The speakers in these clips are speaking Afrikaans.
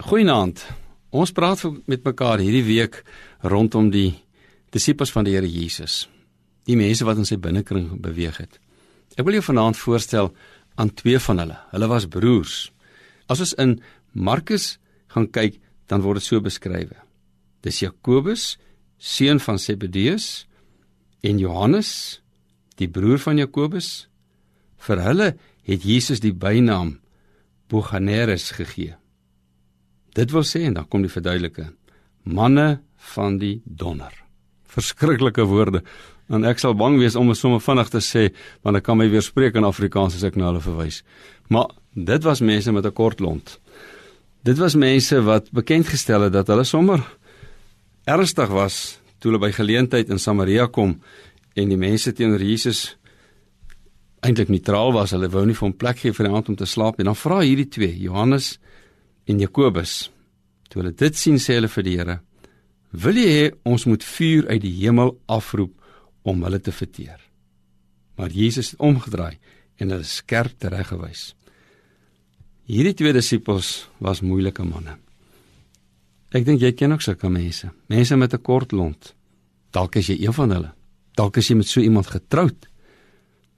Goeienaand. Ons praat met mekaar hierdie week rondom die disippels van die Here Jesus. Die mense wat in sy binnekring beweeg het. Ek wil jou vanaand voorstel aan twee van hulle. Hulle was broers. As ons in Markus gaan kyk, dan word dit so beskryf. Dis Jakobus, seun van Zebedeus, en Johannes, die broer van Jakobus. Vir hulle het Jesus die bynaam Boanerges gegee. Dit wil sê en dan kom die verduidelike manne van die donder. Verskriklike woorde. En ek sal bang wees om dit sommer vinnig te sê want ek kan my weer spreek in Afrikaans as ek na hulle verwys. Maar dit was mense met 'n kort lont. Dit was mense wat bekend gestel het dat hulle sommer ernstig was toe hulle by geleentheid in Samaria kom en die mense teenoor Jesus eintlik neutraal was. Hulle wou nie vir hom plek gee vir die aand om te slaap en dan vra hierdie twee, Johannes en Jakobus. Toe hulle dit sien, sê hulle vir die Here: "Wil jy hê ons moet vuur uit die hemel afroep om hulle te verteer?" Maar Jesus het omgedraai en hulle skerp tereggewys. Hierdie twee disippels was moeilike manne. Ek dink jy ken ook sulke mense, mense met 'n kort lont. Dalk is jy een van hulle. Dalk is jy met so iemand getroud.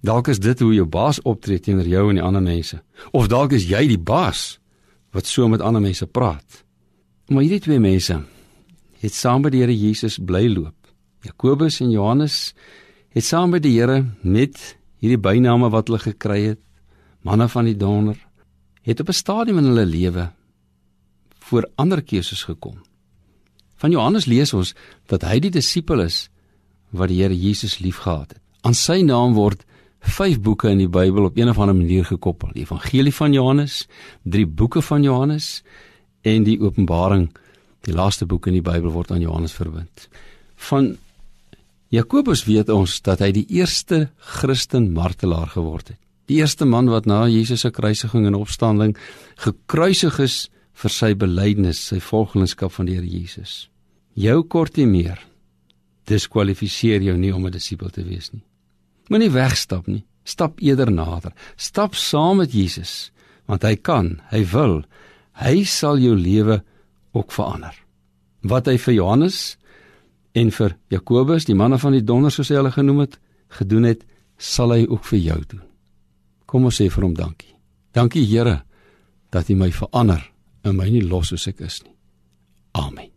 Dalk is dit hoe jou baas optree teenoor jou en die ander mense. Of dalk is jy die baas wat so met ander mense praat. Maar hierdie twee mense het saam met die Here Jesus bly loop. Jakobus en Johannes het saam met die Here met hierdie byname wat hulle gekry het, manne van die donder, het op 'n stadium in hulle lewe voor ander keuses gekom. Van Johannes lees ons dat hy die disipel is wat die Here Jesus liefgehad het. Aan sy naam word vyf boeke in die Bybel op een of ander manier gekoppel. Die Evangelie van Johannes, drie boeke van Johannes en die Openbaring, die laaste boek in die Bybel word aan Johannes verbind. Van Jakobus weet ons dat hy die eerste Christen martelaar geword het. Die eerste man wat na Jesus se kruisiging en opstanding gekruisig is vir sy belydenis, sy volgelingskap van die Here Jesus. Jou kortie meer diskwalifiseer jou nie om 'n disipel te wees nie. Moenie wegstap nie. Stap eerder nader. Stap saam met Jesus, want hy kan, hy wil. Hy sal jou lewe ook verander. Wat hy vir Johannes en vir Jakobus, die manne van die donder soos hy hulle genoem het, gedoen het, sal hy ook vir jou doen. Kom ons sê vir hom dankie. Dankie Here dat U my verander en my nie los soos ek is nie. Amen.